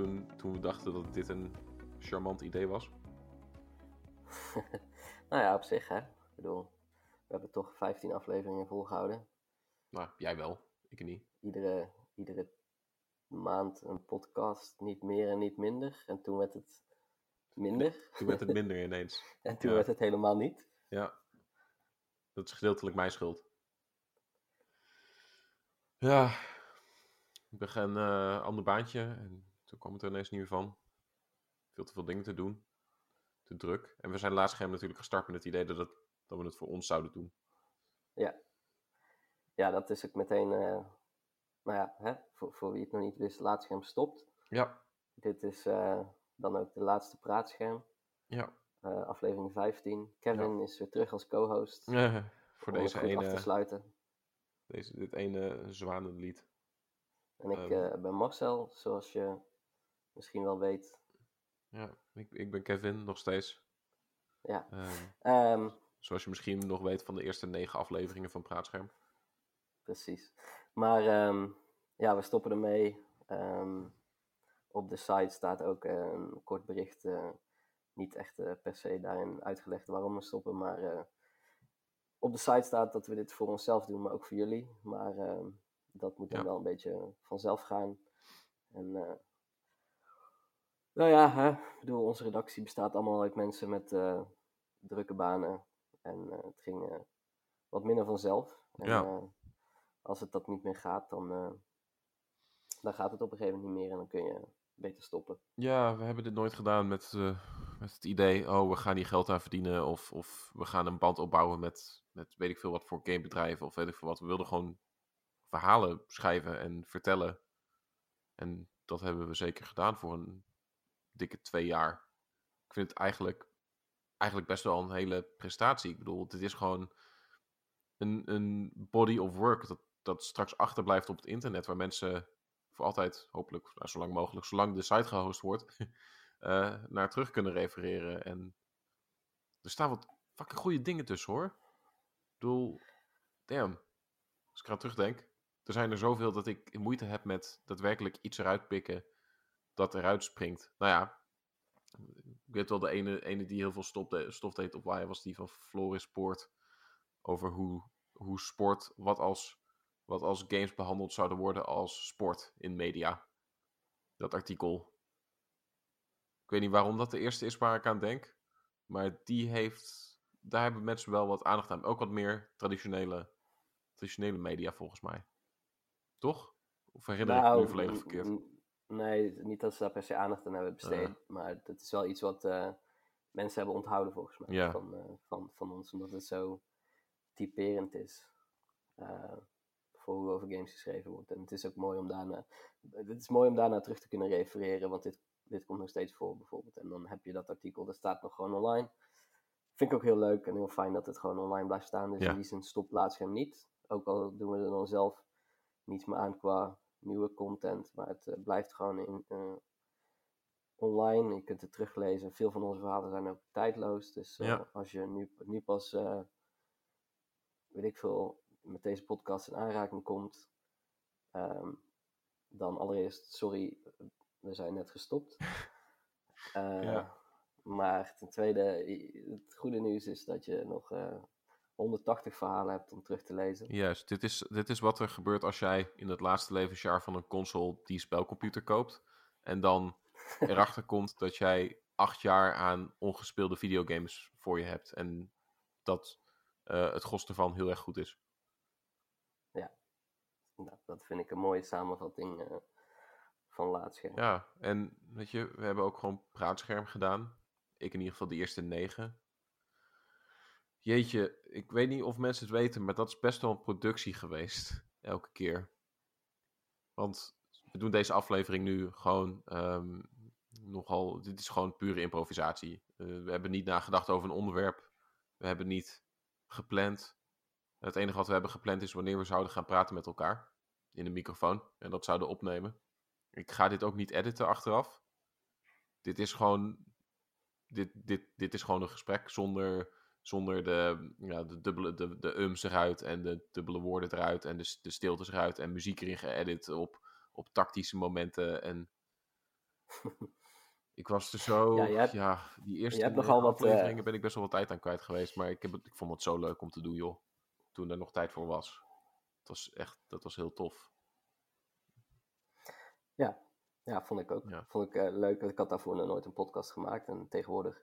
Toen, toen we dachten dat dit een charmant idee was? nou ja, op zich hè. Ik bedoel, we hebben toch 15 afleveringen volgehouden. Nou, jij wel. Ik niet. Iedere, iedere maand een podcast, niet meer en niet minder. En toen werd het minder. Toen werd het minder ineens. en toen Ja. werd het helemaal niet. Ja. Dat is gedeeltelijk mijn schuld. Ja. Ik begin een eh, ander baantje en toen kwam het er ineens niet meer van. Veel te veel dingen te doen. Te druk. En we zijn Laatscherm natuurlijk gestart met het idee dat, het, dat we het voor ons zouden doen. Ja, dat is ook meteen, eh, nou ja, hè, voor, voor wie het nog niet wist, Laatscherm stopt. Ja. Dit is eh, dan ook de laatste praatscherm, Ja. eh, aflevering 15. Kevin is weer terug als co-host. Eh, voor om deze goed af te ene, sluiten. deze, dit ene zwanenlied. En ik Ehm. eh, ben Marcel, zoals je misschien wel weet. Ja, ik, ik ben Kevin nog steeds. Ja. Ehm, Ehm, zoals je misschien nog weet van de eerste negen afleveringen van Praatscherm. precies. Maar ehm, ja, we stoppen ermee. Op de site staat ook eh, een kort bericht. eh, niet echt eh, per se daarin uitgelegd waarom we stoppen. Maar op de site staat dat we dit voor onszelf doen, maar ook voor jullie. Maar dat moet dan Ja. wel een beetje vanzelf gaan. En nou ja, hè, ik bedoel, onze redactie bestaat allemaal uit mensen met eh, drukke banen. En eh, het ging eh, wat minder vanzelf. En, Ja. als het dat niet meer gaat, dan, dan gaat het op een gegeven moment niet meer en dan kun je beter stoppen. Ja, we hebben dit nooit gedaan met, met het idee, oh, we gaan hier geld aan verdienen. Of, of we gaan een band opbouwen met, met weet ik veel wat voor gamebedrijven. Of weet ik veel wat. We wilden gewoon verhalen schrijven en vertellen. En dat hebben we zeker gedaan voor een dikke twee jaar. Ik vind het eigenlijk, eigenlijk best wel een hele prestatie. Ik bedoel, dit is gewoon een, een body of work dat, dat straks achterblijft op het internet. Waar mensen voor altijd, hopelijk, nou, zo lang mogelijk, zolang de site gehost wordt, eh, naar terug kunnen refereren. En er staan wat fucking goede dingen tussen hoor. Ik bedoel, damn. Als ik eraan terugdenk, er zijn er zoveel dat ik moeite heb met daadwerkelijk iets eruit pikken dat eruit springt. Nou ja, ik weet wel, de ene, ene die heel veel stof, de, stof deed op waaien was die van Floris Poort. Over hoe, hoe sport, wat als, wat als games behandeld zouden worden als sport in media. Dat artikel. Ik weet niet waarom dat de eerste is waar ik aan denk. Maar die heeft, daar hebben mensen wel wat aandacht aan. Ook wat meer traditionele, traditionele media volgens mij. Toch? Of herinner ik me nu volledig verkeerd? Nee, niet dat ze daar per se aandacht aan hebben besteed. Uh. Maar dat is wel iets wat eh, mensen hebben onthouden volgens mij van, eh, van, van ons. Omdat het zo typerend is eh, voor hoe over games geschreven wordt. En het is ook mooi om daarna, het is mooi om daarna terug te kunnen refereren. Want dit, dit komt nog steeds voor bijvoorbeeld. En dan heb je dat artikel, dat staat nog gewoon online. Vind ik ook heel leuk en heel fijn dat het gewoon online blijft staan. Dus in die zin stopt Laatscherm niet. Ook al doen we er dan zelf niets meer aan qua nieuwe content. Maar het eh, blijft gewoon in, eh, online. Je kunt het teruglezen. Veel van onze verhalen zijn ook tijdloos. Dus eh, Ja. als je nu, nu pas, weet ik veel, met deze podcast in aanraking komt. ehm, dan allereerst, sorry, we zijn net gestopt. Ja. Maar ten tweede, het goede nieuws is dat je nog 180 verhalen hebt om terug te lezen. Juist, dit is, dit is wat er gebeurt als jij in het laatste levensjaar van een console die spelcomputer koopt. En dan erachter komt dat jij acht jaar aan ongespeelde videogames voor je hebt. En dat eh, het gros ervan heel erg goed is. Nou, dat vind ik een mooie samenvatting eh, van Laatscherm. Ja, en weet je, we hebben ook gewoon praatscherm gedaan. Ik in ieder geval de eerste negen. Jeetje, ik weet niet of mensen het weten, maar dat is best wel een productie geweest. Elke keer. Want we doen deze aflevering nu gewoon ehm, nogal. Dit is gewoon pure improvisatie. Eh, we hebben niet nagedacht over een onderwerp. We hebben niet gepland. Het enige wat we hebben gepland is wanneer we zouden gaan praten met elkaar. In een microfoon. En dat zouden opnemen. Ik ga dit ook niet editen achteraf. Dit is gewoon. Dit, dit, dit is gewoon een gesprek zonder, zonder de, ja, de, dubbele, de, de ums eruit en de dubbele woorden eruit en de, de stiltes eruit en muziek erin geëdit op, op tactische momenten. En Ik was er zo, Ja, ja, hebt- die eerste hebt nogal wat, afleveringen eh, ben ik best wel wat tijd aan kwijt geweest, maar ik, heb ik vond het zo leuk om te doen, joh. Toen er nog tijd voor was. Het was echt, dat was heel tof. Ja, vond ik ook. Ja. Vond ik eh, leuk. Ik had daarvoor nog nooit een podcast gemaakt. En tegenwoordig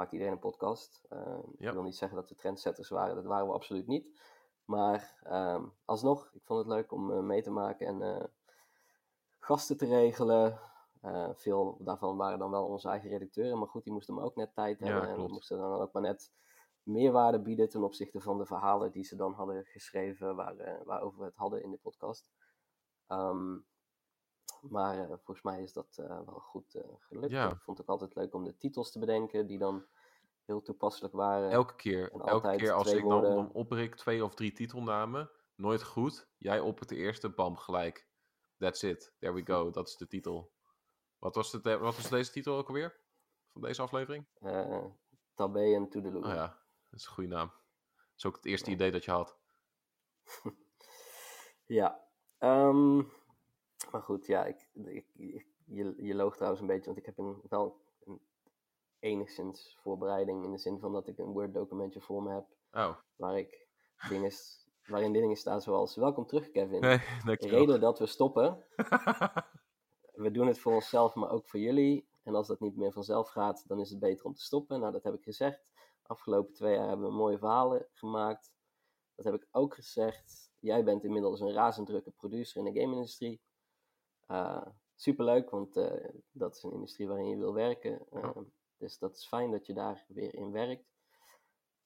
maakt iedereen een podcast. Eh, Ja. Ik wil niet zeggen dat we trendsetters waren. Dat waren we absoluut niet. Maar ehm, alsnog, ik vond het leuk om eh, mee te maken en eh, gasten te regelen. Eh, veel daarvan waren dan wel onze eigen redacteuren. Maar goed, die moesten me ook net tijd Ja, hebben. en moesten dan ook maar net meerwaarde bieden ten opzichte van de verhalen die ze dan hadden geschreven. Waar, waarover we het hadden in de podcast. Ehm, maar eh, volgens mij is dat eh, wel goed eh, gelukt. Ja. Ik vond het ook altijd leuk om de titels te bedenken, die dan heel toepasselijk waren. Elke keer, elke keer als ik dan, dan oprik twee of drie titelnamen, nooit goed. Jij op het eerste, bam, gelijk. That's it, there we go, dat is de titel. Wat was, het, wat was deze titel ook alweer? Van deze aflevering? Tabé en Toedeloe. Oh ja, dat is een goede naam. Dat is ook het eerste Ja. idee dat je had. Ja. ehm, maar goed, ja, ik, ik, ik- je, je loog trouwens een beetje, want ik heb een, wel een enigszins voorbereiding in de zin van dat ik een Word documentje voor me heb, Oh, waar ik dingen, waarin dingen staan zoals, welkom terug Kevin. nee, De reden dat we stoppen, we doen het voor onszelf, maar ook voor jullie. En als dat niet meer vanzelf gaat, dan is het beter om te stoppen. Nou, dat heb ik gezegd. Afgelopen twee jaar hebben we mooie verhalen gemaakt. Dat heb ik ook gezegd. Jij bent inmiddels een razend drukke producer in de game-industrie. Eh, superleuk, want eh, dat is een industrie waarin je wil werken. Eh. Dus dat is fijn dat je daar weer in werkt.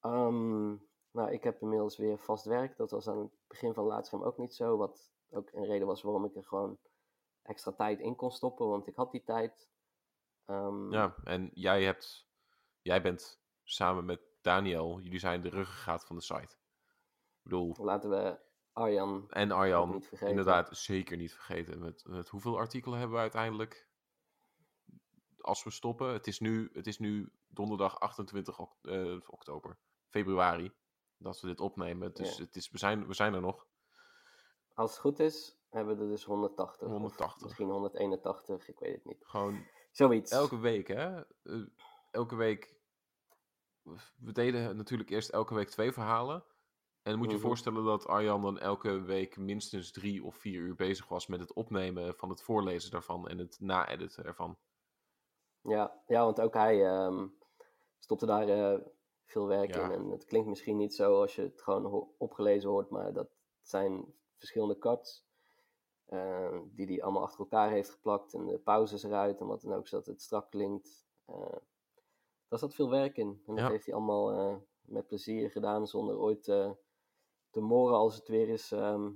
Ehm, nou, ik heb inmiddels weer vast werk. Dat was aan het begin van Laatscherm ook niet zo. Wat ook een reden was waarom ik er gewoon extra tijd in kon stoppen. Want ik had die tijd. Ehm, Ja, en jij hebt, jij bent samen met Daniel, jullie zijn de ruggengraat van de site. Ik bedoel, Laten we Arjan en Arjan, niet inderdaad, zeker niet vergeten. Met, met hoeveel artikelen hebben we uiteindelijk als we stoppen? Het is nu, het is nu donderdag 28 ok- eh, oktober, februari, dat we dit opnemen. Dus Ja. het is, we, zijn, we zijn er nog. Als het goed is, hebben we er dus 180. of 180. misschien 181, ik weet het niet. Gewoon Zoiets. elke week, hè? Eh, elke week. We deden natuurlijk eerst elke week twee verhalen. En moet je je Mhm. voorstellen dat Arjan dan elke week minstens drie of vier uur bezig was met het opnemen van het voorlezen daarvan en het na-editen ervan. Ja, ja, want ook hij ehm, stopte daar eh, veel werk Ja. in. En het klinkt misschien niet zo als je het gewoon ho- opgelezen hoort, maar dat zijn verschillende cuts. eh, die hij allemaal achter elkaar heeft geplakt en de pauzes eruit en wat dan ook, zodat het strak klinkt. Eh daar zat veel werk in. En dat heeft hij allemaal met plezier gedaan, zonder ooit te moren als het weer eens ehm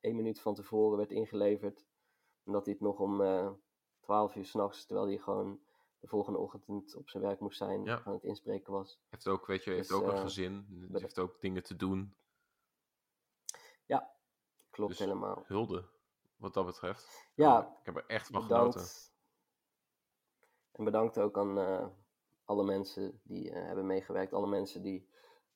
één minuut van tevoren werd ingeleverd. En dat hij het nog om eh 12 uur s'nachts, terwijl hij gewoon de volgende ochtend op zijn werk moest zijn, Ja. aan het inspreken was. Heeft ook, weet je, heeft Dus, ook een eh, gezin. de- Heeft ook dingen te doen. Klopt Dus helemaal. Hulde, wat dat betreft. Ja, ik heb er echt van genoten. bedankt. En bedankt ook aan eh, alle mensen die hebben meegewerkt. Alle mensen die,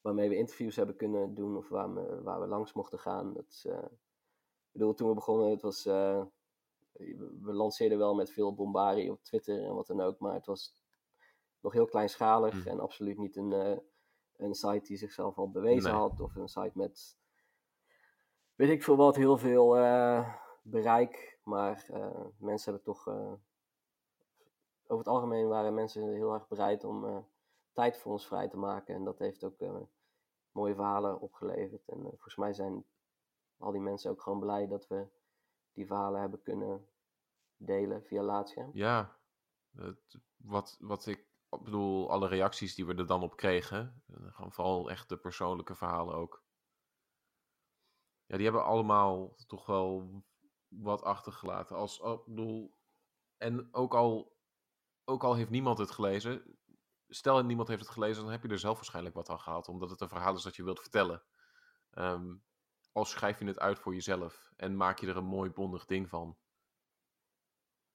waarmee we interviews hebben kunnen doen of waar we, waar we langs mochten gaan. Dat is, eh, ik bedoel, toen we begonnen, het was, eh, we lanceerden wel met veel bombarie op Twitter en wat dan ook. Maar het was nog heel kleinschalig Mhm. en absoluut niet een, eh, een site die zichzelf al bewezen Nee. had. Of een site met, weet ik veel wat, heel veel bereik. Maar mensen hebben toch over het algemeen waren mensen heel erg bereid om tijd voor ons vrij te maken. En dat heeft ook mooie verhalen opgeleverd. En eh, volgens mij zijn al die mensen ook gewoon blij dat we die verhalen hebben kunnen delen via Laatscherm. Ja, het- wat, wat ik bedoel, alle reacties die we er dan op kregen, eh, gewoon vooral echt de persoonlijke verhalen ook. Ja, die hebben allemaal toch wel wat achtergelaten. Als, oh, bedoel, en ook al, ook al heeft niemand het gelezen, stel niemand heeft het gelezen, dan heb je er zelf waarschijnlijk wat aan gehaald, omdat het een verhaal is dat je wilt vertellen. Ehm al schrijf je het uit voor jezelf en maak je er een mooi bondig ding van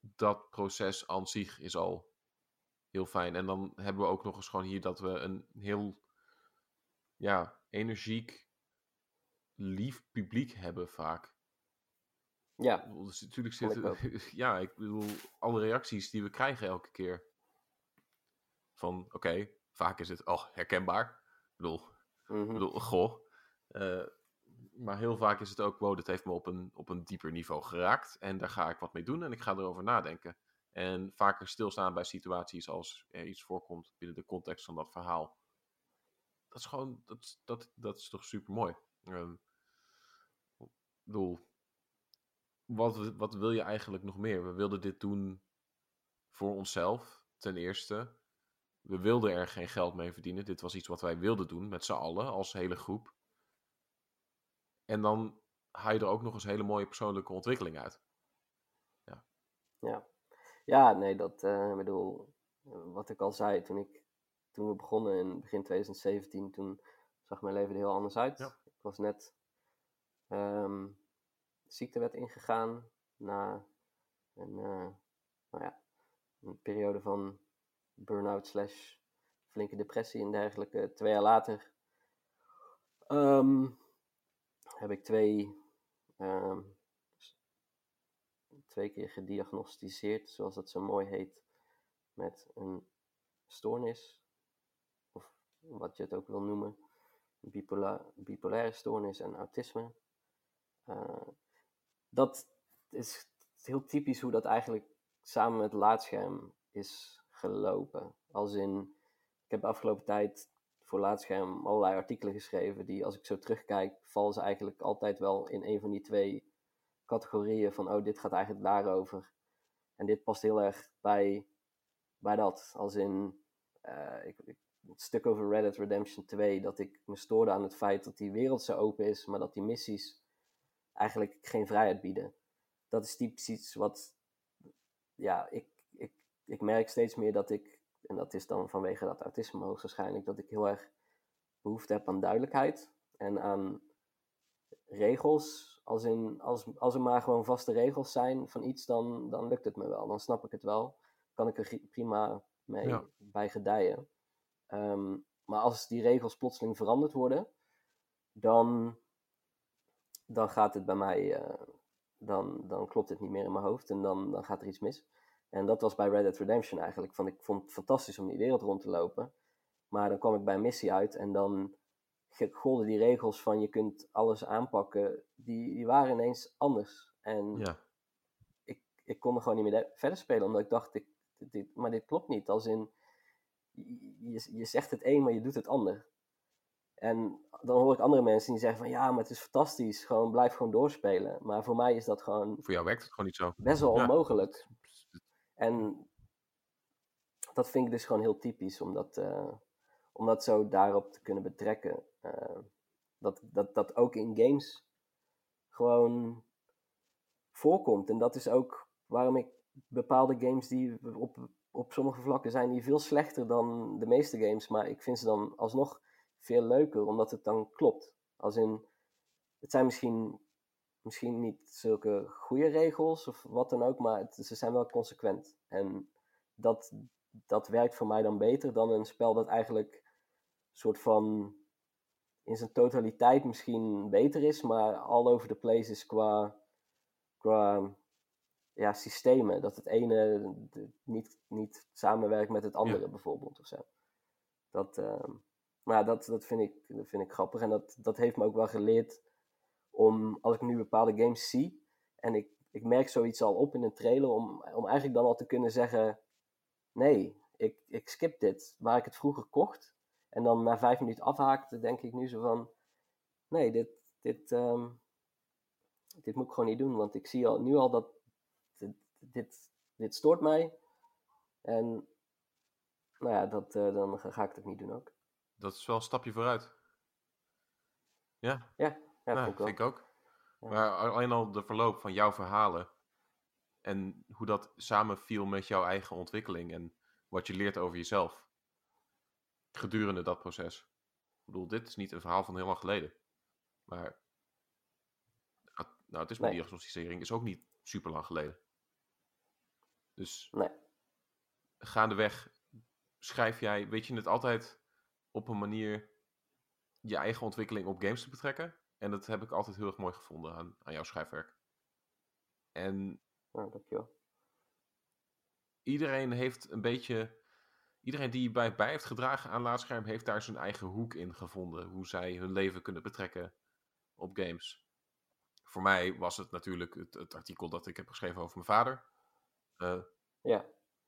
dat proces aan zich is al heel fijn. En dan hebben we ook nog eens gewoon hier dat we een heel ja, energiek, lief publiek hebben vaak. Ja, Dus natuurlijk zitten, ja, ik bedoel, alle reacties die we krijgen elke keer. Van, oké, vaak is het, oh, herkenbaar. Ik bedoel, ik bedoel goh. Eh, maar heel vaak is het ook, wow, dit heeft me op een, op een dieper niveau geraakt. En daar ga ik wat mee doen en ik ga erover nadenken. En vaker stilstaan bij situaties als er iets voorkomt binnen de context van dat verhaal. Dat is gewoon, dat, dat, dat is toch super mooi. ik bedoel, wat, wat wil je eigenlijk nog meer? We wilden dit doen voor onszelf, ten eerste. We wilden er geen geld mee verdienen. Dit was iets wat wij wilden doen met z'n allen, als hele groep. En dan haal je er ook nog eens hele mooie persoonlijke ontwikkeling uit. ja. Ja, nee, dat, eh, ik bedoel, wat ik al zei, toen, ik, toen we begonnen in begin 2017, toen zag mijn leven er heel anders uit. Ja. Ik was net ehm ziektewet ingegaan na een, eh, nou ja, een periode van burn-out slash flinke depressie en dergelijke. Twee jaar later ehm, heb ik twee, ehm, twee keer gediagnosticeerd, zoals dat zo mooi heet, met een stoornis, of wat je het ook wil noemen, bipola bipolaire stoornis en autisme. Eh, dat is heel typisch hoe dat eigenlijk samen met laadscherm is gelopen. Als in, ik heb de afgelopen tijd voor laadscherm allerlei artikelen geschreven die als ik zo terugkijk, vallen ze eigenlijk altijd wel in een van die twee categorieën van, oh, dit gaat eigenlijk daarover. En dit past heel erg bij, bij dat. Als in, eh, ik, ik, het stuk over Red Dead Redemption 2, dat ik me stoorde aan het feit dat die wereld zo open is, maar dat die missies eigenlijk geen vrijheid bieden. Dat is typisch iets wat, ja, ik, ik, merk steeds meer dat ik, en dat is dan vanwege dat autisme hoogstwaarschijnlijk, dat ik heel erg behoefte heb aan duidelijkheid en aan regels. Als, in, als, als er maar gewoon vaste regels zijn van iets, dan, dan lukt het me wel. Dan snap ik het wel. Kan ik er prima mee Ja. bij gedijen. Ehm, maar als die regels plotseling veranderd worden, dan, dan gaat het bij mij, eh, dan, dan klopt het niet meer in mijn hoofd en dan, dan gaat er iets mis. En dat was bij Red Dead Redemption eigenlijk. Van, ik vond het fantastisch om die wereld rond te lopen. Maar dan kwam ik bij een missie uit en dan golden die regels van je kunt alles aanpakken, die, die waren ineens anders. En Ja, ik, ik kon er gewoon niet meer de- verder spelen, omdat ik dacht, ik, dit, maar dit klopt niet. Als in, je, je- je zegt het een, maar je doet het ander. En dan hoor ik andere mensen die zeggen van, ja, maar het is fantastisch, gewoon blijf gewoon doorspelen. Maar voor mij is dat gewoon voor jou werkt het gewoon niet zo. best wel Ja. onmogelijk. En dat vind ik dus gewoon heel typisch, om dat, eh, om dat zo daarop te kunnen betrekken. Eh, dat, dat dat ook in games gewoon voorkomt. En dat is ook waarom ik bepaalde games die op, op sommige vlakken zijn die veel slechter dan de meeste games, maar ik vind ze dan alsnog veel leuker, omdat het dan klopt. Als in, het zijn misschien, misschien niet zulke goede regels of wat dan ook, maar het, ze zijn wel consequent. En dat, dat werkt voor mij dan beter dan een spel dat eigenlijk soort van in zijn totaliteit misschien beter is, maar all over the place is qua, qua ja, systemen. Dat het ene niet, niet samenwerkt met het andere bijvoorbeeld of zo. Dat, ehm, maar dat, dat, vind ik, dat vind ik grappig. En dat, dat heeft me ook wel geleerd om, als ik nu bepaalde games zie, en ik, ik merk zoiets al op in een trailer, om, om eigenlijk dan al te kunnen zeggen, nee, ik, ik skip dit. Waar ik het vroeger kocht, en dan na vijf minuten afhaakte, denk ik nu zo van, nee, dit, dit, ehm, dit moet ik gewoon niet doen. Want ik zie al, nu al dat dit, dit, dit stoort mij. En nou ja, dat, eh, dan ga ga ik het niet doen ook. Dat is wel een stapje vooruit. Ja, Ja, ja nou, vind ik ook. Ja. Maar alleen al de verloop van jouw verhalen en hoe dat samenviel met jouw eigen ontwikkeling en wat je leert over jezelf gedurende dat proces. Ik bedoel, dit is niet een verhaal van heel lang geleden. Maar nou, het is mijn Nee. diagnosticering is ook niet super lang geleden. Dus Nee. gaandeweg schrijf jij, weet je het altijd op een manier je eigen ontwikkeling op games te betrekken? En dat heb ik altijd heel erg mooi gevonden aan, aan jouw schrijfwerk. En dankjewel. iedereen heeft een beetje. Iedereen die bij, bij heeft gedragen aan laadscherm, heeft daar zijn eigen hoek in gevonden. Hoe zij hun leven kunnen betrekken op games. Voor mij was het natuurlijk het, het artikel dat ik heb geschreven over mijn vader. Eh, Ja,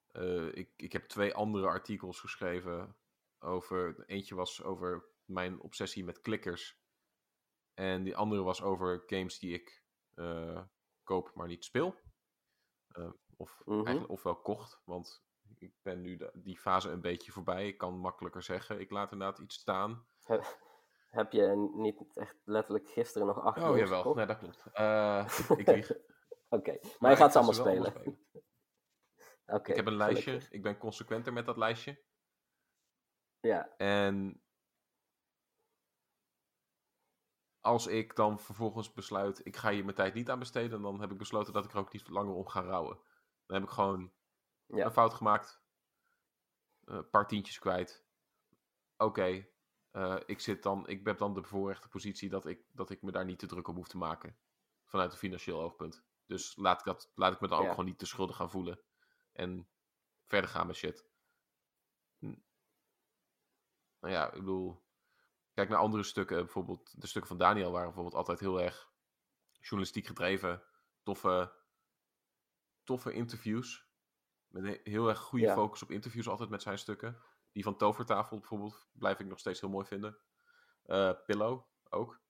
eh, ik, ik heb twee andere artikels geschreven over. Eentje was over mijn obsessie met klikkers. En die andere was over games die ik eh, koop, maar niet speel. Eh, of Mhm. eigenlijk ofwel kocht, want ik ben nu de- die fase een beetje voorbij. Ik kan makkelijker zeggen, ik laat inderdaad iets staan. Heb, je niet echt letterlijk gisteren nog acht Oh jawel, nee dat klopt. Eh, ik lieg. Oké, maar, Maar je gaat ze allemaal spelen. Oké, Ik heb een lijstje, gelukkig. ik ben consequenter met dat lijstje. Ja, En als ik dan vervolgens besluit, ik ga hier mijn tijd niet aan besteden, dan heb ik besloten dat ik er ook niet langer om ga rouwen. Dan heb ik gewoon ja, een fout gemaakt, eh, een paar tientjes kwijt. Oké, eh, ik zit dan, ik heb dan de bevoorrechte positie dat ik, dat ik me daar niet te druk op hoef te maken. Vanuit een financieel oogpunt. Dus laat ik, dat, laat ik me dan ook Ja. gewoon niet te schuldig gaan voelen. En verder gaan met shit. Nou ja, ik bedoel. Kijk naar andere stukken. Bijvoorbeeld de stukken van Daniel waren bijvoorbeeld altijd heel erg journalistiek gedreven. Toffe, toffe interviews. Met een heel erg goede Ja. focus op interviews altijd met zijn stukken. Die van Tovertafel bijvoorbeeld blijf ik nog steeds heel mooi vinden. Eh, Pillow ook.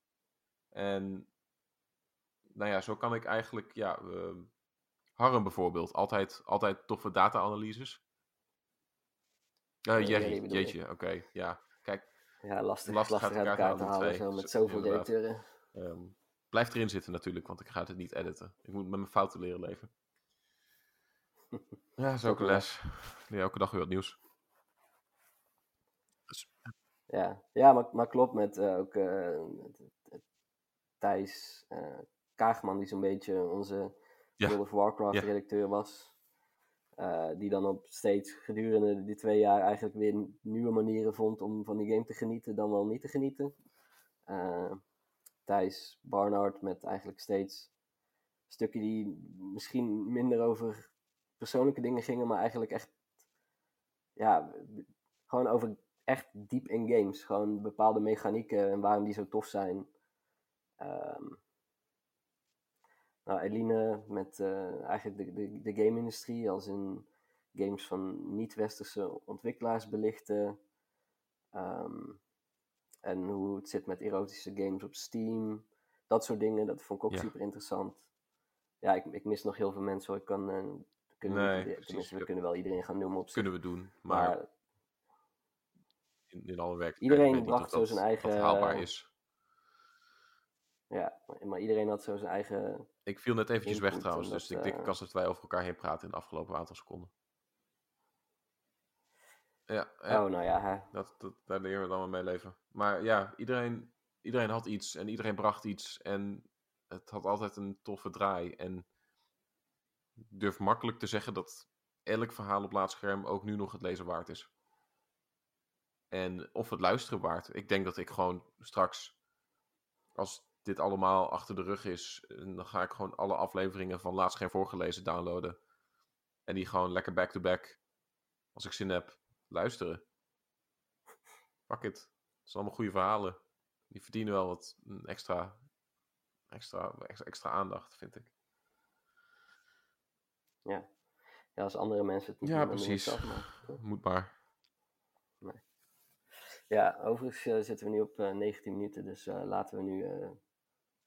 En nou ja, zo kan ik eigenlijk, ja, ehm, Harm bijvoorbeeld. Altijd, altijd toffe data-analyses. Eh, Jerry, jeetje, oké, ja. Kijk, ja, lastig, lastig lastig, uit elkaar te halen, zo, met Zo- zoveel inderdaad. redacteuren. ehm, blijft erin zitten natuurlijk, want ik ga het niet editen. Ik moet met mijn fouten leren leven. Ja, dat is ook een les. Leer elke dag weer wat nieuws. Dus, Ja, ja maar, maar klopt met eh, ook eh, Thijs eh, Kaagman, die zo'n beetje onze Ja. World of Warcraft Ja. redacteur was. Eh, die dan op steeds gedurende die twee jaar eigenlijk weer nieuwe manieren vond om van die game te genieten dan wel niet te genieten. Eh, Thijs Barnard met eigenlijk steeds stukken die misschien minder over persoonlijke dingen gingen, maar eigenlijk echt ja, gewoon over echt diep in games. Gewoon bepaalde mechanieken en waarom die zo tof zijn. Ehm, nou, Eline met eh, eigenlijk de, de, de game-industrie, als in games van niet-westerse ontwikkelaars belichten. Ehm, en hoe het zit met erotische games op Steam. Dat soort dingen, dat vond ik ook Ja. super interessant. Ja, ik, ik mis nog heel veel mensen hoor. Ik kan, eh, kunnen Nee, niet- precies. tenminste, we Ja. kunnen wel iedereen gaan noemen op zich. kunnen we doen, maar, Maar in, in alle werkelijkheid Iedereen bracht zo zijn eigen- dat haalbaar is. Ja, maar iedereen had zo zijn eigen. Ik viel net eventjes weg trouwens, en dus ik denk eh, ik als dat wij over elkaar heen praten in de afgelopen aantal seconden. Ja, ja Oh, nou ja, hè. dat, dat, daar leren we dan wel mee leven. Maar ja, iedereen, iedereen had iets en iedereen bracht iets en het had altijd een toffe draai. En ik durf makkelijk te zeggen dat elk verhaal op laadscherm ook nu nog het lezen waard is. En of het luisteren waard. Ik denk dat ik gewoon straks, als dit allemaal achter de rug is, eh, dan ga ik gewoon alle afleveringen van Laatscherm voorgelezen downloaden. En die gewoon lekker back-to-back, als ik zin heb, luisteren. Fuck it. Het zijn allemaal goede verhalen. Die verdienen wel wat een extra, extra, extra, extra aandacht, vind ik. Ja. ja, als andere mensen het niet Ja, het precies. zelf maar. Moet maar. Ja, overigens eh, zitten we nu op eh, 19 minuten, dus eh, laten we nu eh,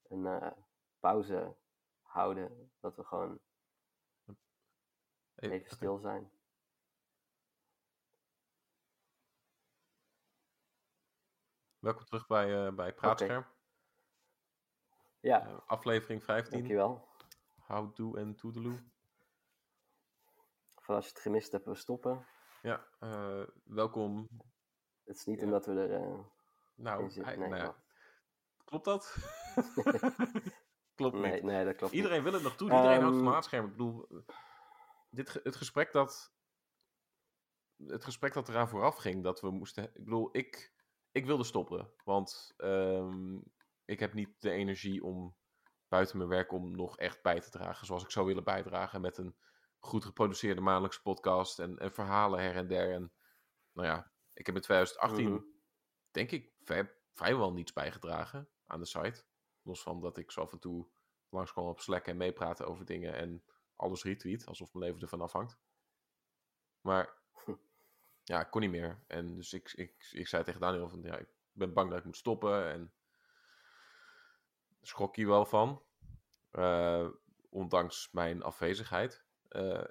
een eh, pauze houden. Dat we gewoon even stil zijn. Welkom terug bij, eh, bij Praatscherm. Ja, Eh, aflevering 15. dankjewel. How do en toedeloe. Van als je het gemist hebt, we stoppen. Ja, welkom. Het is niet Ja. omdat we er Nou, zitten. Nee, nou klopt dat? klopt nee, niet. nee, dat klopt niet. Iedereen wil het nog doen. Iedereen houdt van Ehm, laadscherm. Ik bedoel, dit, het gesprek dat... Het gesprek dat eraan vooraf ging, dat we moesten... Ik bedoel, ik, ik wilde stoppen. Want ehm, ik heb niet de energie om buiten mijn werk om nog echt bij te dragen zoals ik zou willen bijdragen met een goed geproduceerde maandelijkse podcast en, en verhalen her en der. En nou ja, ik heb in 2018 Mhm. denk ik vrij- vrijwel niets bijgedragen aan de site. Los van dat ik zo af en toe langskwam op Slack en meepraten over dingen en alles retweet, alsof mijn leven ervan afhangt. Maar ja, ik kon niet meer. En dus ik, ik, ik zei tegen Daniel van, ja, ik ben bang dat ik moet stoppen en schrok hier wel van. Eh, ondanks mijn afwezigheid. Eh,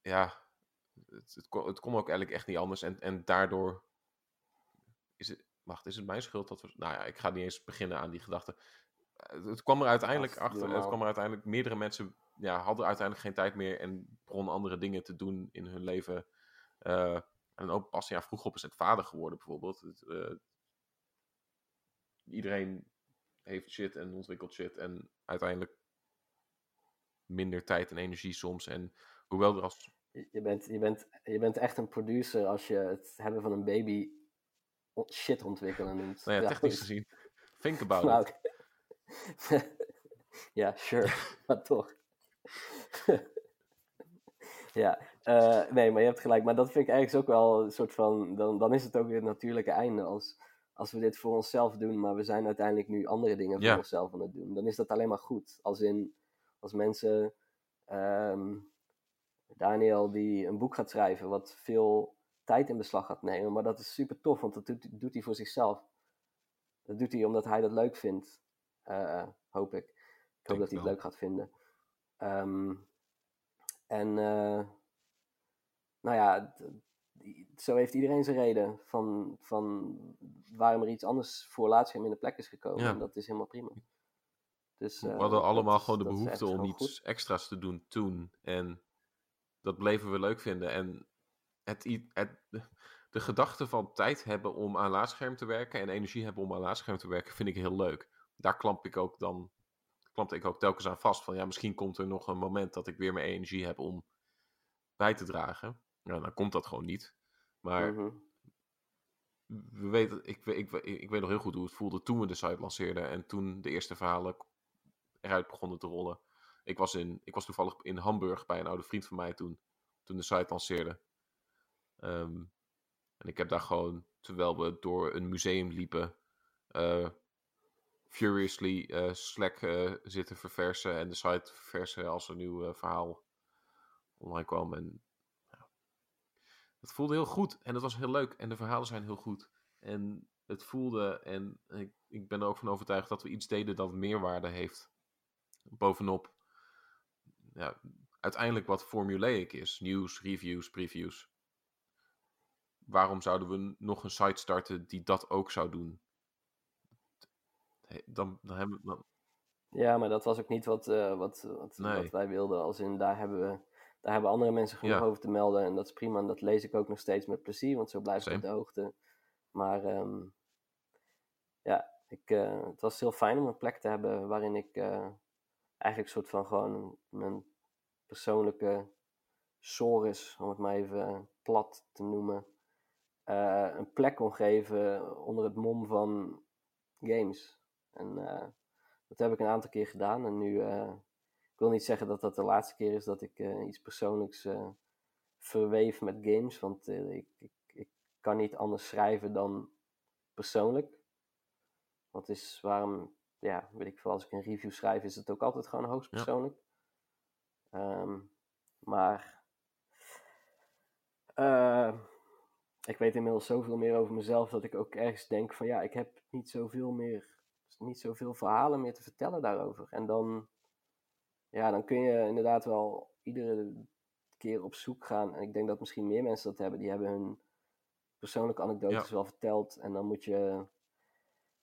ja, het, het, kon, het kon ook eigenlijk echt niet anders. En, en daardoor is het. Wacht, is het mijn schuld dat we. Nou ja, ik ga niet eens beginnen aan die gedachte. Het kwam er uiteindelijk achter. Het kwam er uiteindelijk. Meerdere mensen ja, hadden uiteindelijk geen tijd meer. En begonnen andere dingen te doen in hun leven. Eh, en ook pas ja, vroeg op is het vader geworden, bijvoorbeeld. Het, eh, iedereen heeft shit en ontwikkelt shit. En uiteindelijk minder tijd en energie soms. En hoewel er als Je bent, je, bent, je bent echt een producer als je het hebben van een baby shit ontwikkelen noemt. Nou ja, technisch dus- gezien. Think about Nou, it. ja, sure, maar toch. ja, eh, nee, maar je hebt gelijk. Maar dat vind ik eigenlijk ook wel een soort van. Dan, dan is het ook weer het natuurlijke einde. Als, als we dit voor onszelf doen, maar we zijn uiteindelijk nu andere dingen voor Ja. onszelf aan het doen. Dan is dat alleen maar goed. Als in, als mensen. ehm, Daniel die een boek gaat schrijven, wat veel tijd in beslag gaat nemen. Maar dat is super tof, want dat doet, doet hij voor zichzelf. Dat doet hij omdat hij dat leuk vindt. Eh, hoop ik. Ik hoop Denk dat hij het wel. leuk gaat vinden. Ehm, en eh, nou ja, zo heeft iedereen zijn reden van, van waarom er iets anders voor Latium in de plek is gekomen. Ja. En dat is helemaal prima. Dus, we eh, hadden allemaal gewoon de behoefte om iets goed. extra's te doen toen. En dat bleven we leuk vinden. En het, het, de, de gedachte van tijd hebben om aan laadscherm te werken en energie hebben om aan laadscherm te werken, vind ik heel leuk. Daar klamp ik ook dan, klampte ik ook telkens aan vast. Van ja, misschien komt er nog een moment dat ik weer meer energie heb om bij te dragen. Ja, dan komt dat gewoon niet. Maar Mhm. we weten, ik, ik, we- ik weet nog heel goed hoe het voelde toen we de site lanceerden en toen de eerste verhalen eruit begonnen te rollen. Ik was, in, ik was toevallig in Hamburg bij een oude vriend van mij toen, toen de site lanceerde. Ehm, en ik heb daar gewoon, terwijl we door een museum liepen, eh, furiously eh, Slack eh, zitten verversen en de site verversen als een nieuw eh, verhaal online kwam. En het voelde heel goed en het was heel leuk en de verhalen zijn heel goed. En het voelde, en ik, ik ben er ook van overtuigd dat we iets deden dat meerwaarde heeft. Bovenop, ja, uiteindelijk wat formulaic is: nieuws, reviews, previews. Waarom zouden we nog een site starten die dat ook zou doen? Dan, dan hebben we. Dan, Ja, maar dat was ook niet wat, eh, wat, wat, Nee. wat wij wilden. Als in, daar hebben, we, daar hebben andere mensen genoeg Ja. over te melden. En dat is prima. En dat lees ik ook nog steeds met plezier, want zo blijf ik op de hoogte. Maar ehm, ja, ik, eh, het was heel fijn om een plek te hebben waarin ik eh, eigenlijk een soort van gewoon mijn persoonlijke sores, om het maar even plat te noemen, een plek kon geven onder het mom van games. En eh, dat heb ik een aantal keer gedaan. En nu, eh, ik wil niet zeggen dat dat de laatste keer is dat ik eh, iets persoonlijks verweef met games. Want ik, ik, ik kan niet anders schrijven dan persoonlijk. Want is waarom, ja, weet ik veel, als ik een review schrijf, is het ook altijd gewoon hoogst Ja. persoonlijk. Ehm, maar ik weet inmiddels zoveel meer over mezelf dat ik ook ergens denk van ja, ik heb niet zoveel meer, niet zoveel verhalen meer te vertellen daarover. En dan, ja, dan kun je inderdaad wel iedere keer op zoek gaan. En ik denk dat misschien meer mensen dat hebben. Die hebben hun persoonlijke anekdotes Ja. wel verteld. En dan moet je,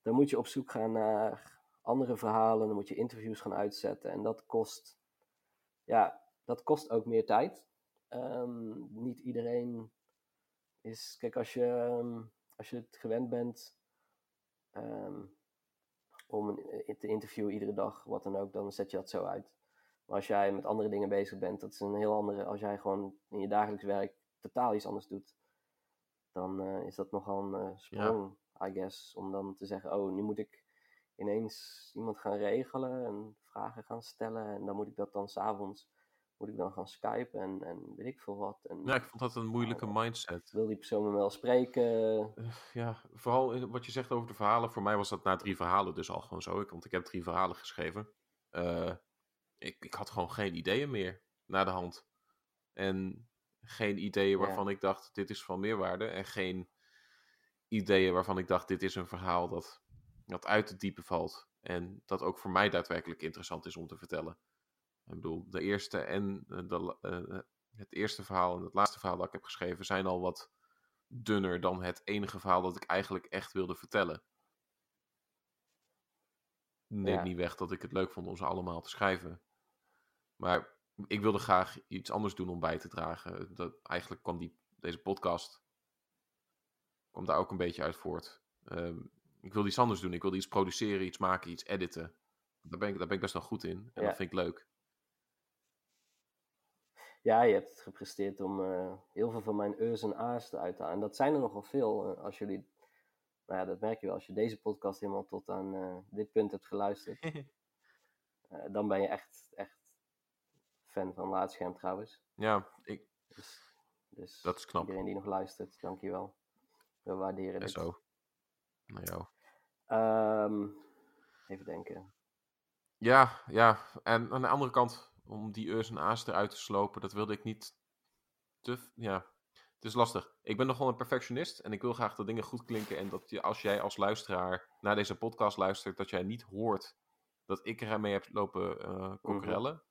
dan moet je op zoek gaan naar andere verhalen. Dan moet je interviews gaan uitzetten. En dat kost, ja, dat kost ook meer tijd. Ehm, niet iedereen is, kijk, als je, ehm, als je het gewend bent ehm, om een, te interviewen iedere dag, wat dan ook, dan zet je dat zo uit. Maar als jij met andere dingen bezig bent, dat is een heel andere. Als jij gewoon in je dagelijks werk totaal iets anders doet, dan eh, is dat nogal een eh, sprong, I guess. Om dan te zeggen: Oh, nu moet ik ineens iemand gaan regelen en vragen gaan stellen. En dan moet ik dat dan s'avonds moet ik dan gaan skypen en, en weet ik veel wat. En, Ja, ik vond dat een moeilijke Ja. mindset. Wil die persoon me wel spreken? Eh, ja, vooral wat je zegt over de verhalen. Voor mij was dat na drie verhalen dus al gewoon zo. Ik, want ik heb drie verhalen geschreven. Eh, ik, ik had gewoon geen ideeën meer na de hand. En geen ideeën Ja. waarvan ik dacht, dit is van meerwaarde. En geen ideeën waarvan ik dacht, dit is een verhaal dat, dat uit het diepe valt. En dat ook voor mij daadwerkelijk interessant is om te vertellen. Ik bedoel, de eerste en eh, de, eh, eh, het eerste verhaal en het laatste verhaal dat ik heb geschreven zijn al wat dunner dan het enige verhaal dat ik eigenlijk echt wilde vertellen. Neem Ja. niet weg dat ik het leuk vond om ze allemaal te schrijven. Maar ik wilde graag iets anders doen om bij te dragen. Dat, eigenlijk kwam die, deze podcast kwam daar ook een beetje uit voort. Ehm, ik wilde iets anders doen. Ik wilde iets produceren, iets maken, iets editen. Daar ben ik, daar ben ik best wel goed in. En Ja. dat vind ik leuk. Ja, je hebt het gepresteerd om eh, heel veel van mijn eus en a's eruit te halen. En dat zijn er nogal veel. eh, als jullie, nou ja, dat merk je wel. Als je deze podcast helemaal tot aan eh, dit punt hebt geluisterd. dan ben je echt, echt fan van Laatscherm trouwens. ja, ik, Dus, dus dat is knap. iedereen die nog luistert, dankjewel. We waarderen En dit. zo. Nou jou. Ehm, even denken. Ja, ja. En aan de andere kant, om die eus en a's eruit te slopen, dat wilde ik niet te... Ja, het is lastig. Ik ben nogal een perfectionist en ik wil graag dat dingen goed klinken. En dat je, als jij als luisteraar naar deze podcast luistert, dat jij niet hoort dat ik ermee heb lopen kokerellen.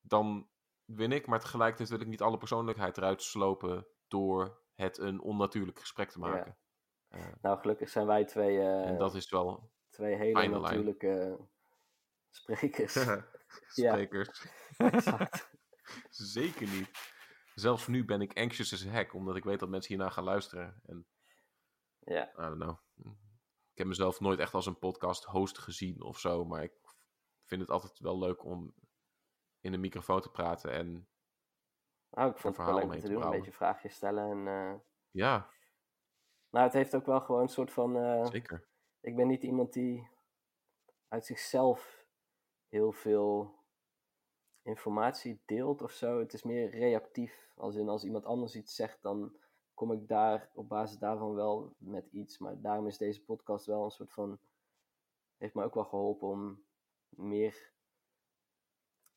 Dan win ik, maar tegelijkertijd wil ik niet alle persoonlijkheid eruit slopen door het een onnatuurlijk gesprek te maken. Eh, Nou, gelukkig zijn wij twee, eh, en dat is wel twee hele lijn. natuurlijke sprekers. Ja. sprekers. exact. Zeker niet. Zelfs nu ben ik anxious as heck, omdat ik weet dat mensen hierna gaan luisteren. En, Ja, I don't know. Ik heb mezelf nooit echt als een podcast host gezien of zo, maar ik vind het altijd wel leuk om in een microfoon te praten. En nou, ik vond het wel leuk te te doen. Een beetje vraagjes stellen. En, eh, ja, nou, het heeft ook wel gewoon een soort van... eh, zeker. ik ben niet iemand die uit zichzelf heel veel informatie deelt of zo. Het is meer reactief. Als in als iemand anders iets zegt, dan kom ik daar op basis daarvan wel met iets. Maar daarom is deze podcast wel een soort van. Heeft me ook wel geholpen om meer,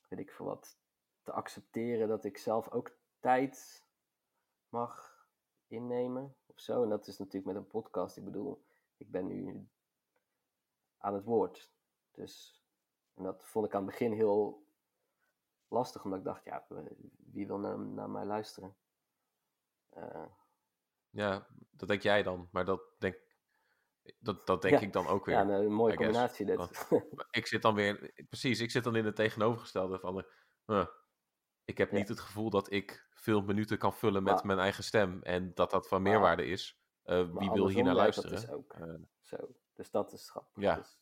weet ik veel wat, te accepteren dat ik zelf ook tijd mag innemen of zo. En dat is natuurlijk met een podcast. Ik bedoel, ik ben nu aan het woord. Dus, en dat vond ik aan het begin heel lastig, omdat ik dacht, ja, wie wil naar, naar mij luisteren? Eh, Ja, dat denk jij dan, maar dat denk, dat, dat denk Ja. ik dan ook weer. ja, een mooie I combinatie dit. Ik zit dan weer, precies, ik zit dan in het tegenovergestelde van, de, huh, ik heb Ja. niet het gevoel dat ik veel minuten kan vullen met Maar- mijn eigen stem en dat dat van meerwaarde is. Eh, wie wil hier naar werkt dat luisteren? dus ook Eh, zo. Dus dat is grappig. Ja. Dus,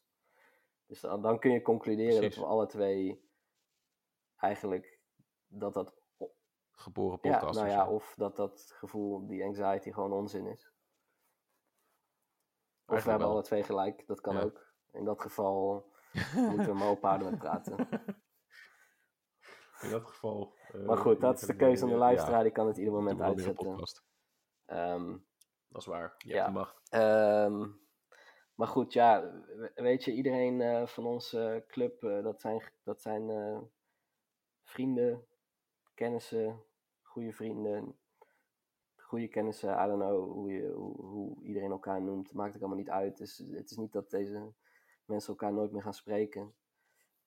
dus dan, dan kun je concluderen Precies. dat we alle twee eigenlijk dat dat geboren ja, podcast. nou ja, of dat dat gevoel, die anxiety gewoon onzin is. Of we hebben wel. alle twee gelijk, dat kan Ja. ook. In dat geval moeten we maar op paarden met praten. In dat geval. eh, Maar goed, dat is de keuze aan de ja, luisteraar, die kan het ieder moment uitzetten. Ehm, Dat is waar. Je Ja. hebt de macht. Ehm, maar goed, ja, we- weet je, iedereen eh, van onze club, eh, dat zijn, dat zijn eh, vrienden, kennissen, goede vrienden, goede kennissen, I don't know hoe, je, hoe, hoe iedereen elkaar noemt, maakt ook allemaal niet uit. Dus het is niet dat deze mensen elkaar nooit meer gaan spreken.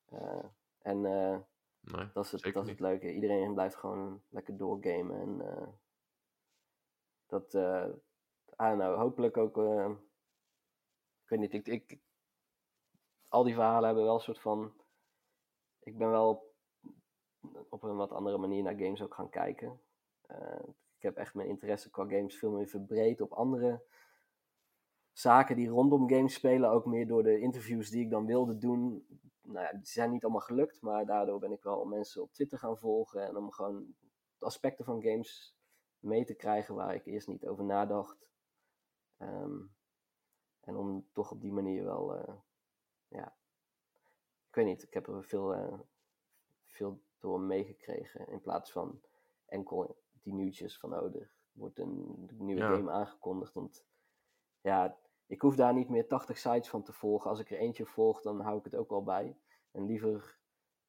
Eh, en eh, Nee, dat is het, dat is het leuke. Iedereen blijft gewoon lekker doorgamen. En eh, dat, eh I don't know, hopelijk ook. Ik weet niet, ik, ik, al die verhalen hebben wel een soort van. Ik ben wel op een wat andere manier naar games ook gaan kijken. Eh, ik heb echt mijn interesse qua games veel meer verbreed op andere zaken die rondom games spelen. Ook meer door de interviews die ik dan wilde doen. Nou ja, die zijn niet allemaal gelukt, maar daardoor ben ik wel mensen op Twitter gaan volgen. En om gewoon aspecten van games mee te krijgen waar ik eerst niet over nadacht. Ehm, en om toch op die manier wel eh, ja, ik weet niet, ik heb er veel, uh, veel door meegekregen. In plaats van enkel die nieuwtjes van, oh, er wordt een nieuwe game aangekondigd. Want ja, ik hoef daar niet meer 80 sites van te volgen. Als ik er eentje volg, dan hou ik het ook al bij. En liever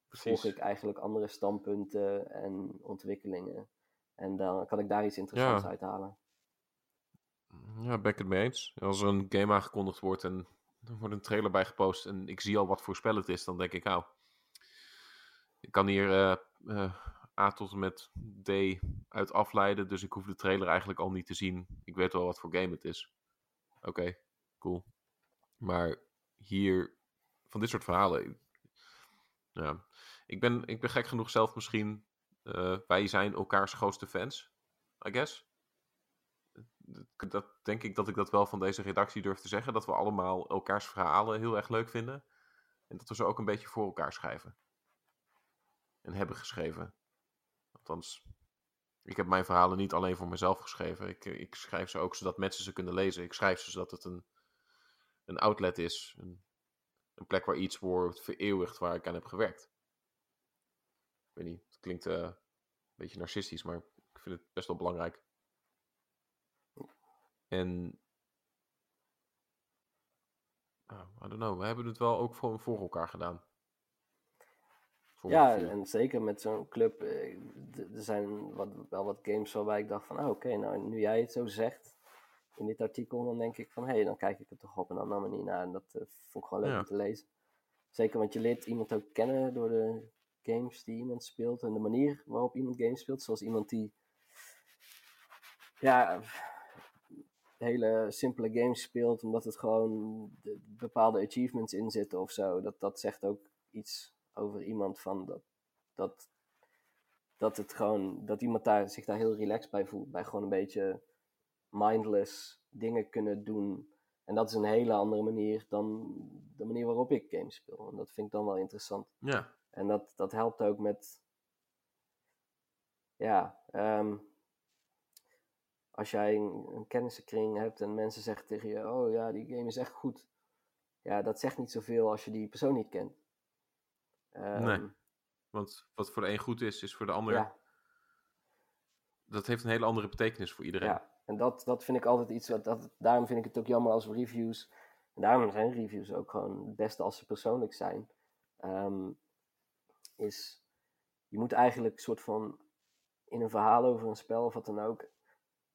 volg ik eigenlijk andere standpunten en ontwikkelingen. En dan kan ik daar iets interessants ja. uit halen. Ja, ben ik het mee eens. Als er een game aangekondigd wordt en er wordt een trailer bij gepost en ik zie al wat voor spel het is, dan denk ik, nou, ik kan hier uh, uh, A tot en met D uit afleiden, dus ik hoef de trailer eigenlijk al niet te zien. Ik weet wel wat voor game het is. Oké, cool. Maar hier, van dit soort verhalen, ja, ik ben, ik ben gek genoeg zelf misschien, uh, wij zijn elkaars grootste fans, I guess dat denk ik dat ik dat wel van deze redactie durf te zeggen. Dat we allemaal elkaars verhalen heel erg leuk vinden. En dat we ze ook een beetje voor elkaar schrijven. En hebben geschreven. Althans, ik heb mijn verhalen niet alleen voor mezelf geschreven. Ik, ik schrijf ze ook zodat mensen ze kunnen lezen. Ik schrijf ze zodat het een, een outlet is. Een, een plek waar iets wordt vereeuwigd waar ik aan heb gewerkt. Ik weet niet, het klinkt uh, een beetje narcistisch, maar ik vind het best wel belangrijk. En. Oh, I don't know. We hebben het wel ook voor, voor elkaar gedaan. ja, en zeker met zo'n club. Eh, er zijn wat, wel wat games waarbij ik dacht van, oh, oké, nou nu jij het zo zegt in dit artikel, dan denk ik van, hé, hey, dan kijk ik er toch op een andere manier naar. En dat uh, vond ik gewoon leuk om te lezen. Zeker, want je leert iemand ook kennen door de games die iemand speelt en de manier waarop iemand games speelt. Zoals iemand die, ja, hele simpele games speelt, omdat het gewoon de, bepaalde achievements in zitten of zo. Dat, dat zegt ook iets over iemand van dat, dat, dat het gewoon, dat iemand daar, zich daar heel relaxed bij voelt. Bij gewoon een beetje mindless dingen kunnen doen. En dat is een hele andere manier dan de manier waarop ik games speel. En dat vind ik dan wel interessant. Ja. En dat, dat helpt ook met. Ja, um, als jij een, een kennissenkring hebt en mensen zeggen tegen je: Oh ja, die game is echt goed. Ja, dat zegt niet zoveel als je die persoon niet kent. Um, nee. Want wat voor de een goed is, is voor de ander. Ja. Dat heeft een hele andere betekenis voor iedereen. Ja, en dat, dat vind ik altijd iets. Wat, dat, daarom vind ik het ook jammer als reviews. En daarom zijn reviews ook gewoon het beste als ze persoonlijk zijn. Um, is je moet eigenlijk een soort van in een verhaal over een spel of wat dan ook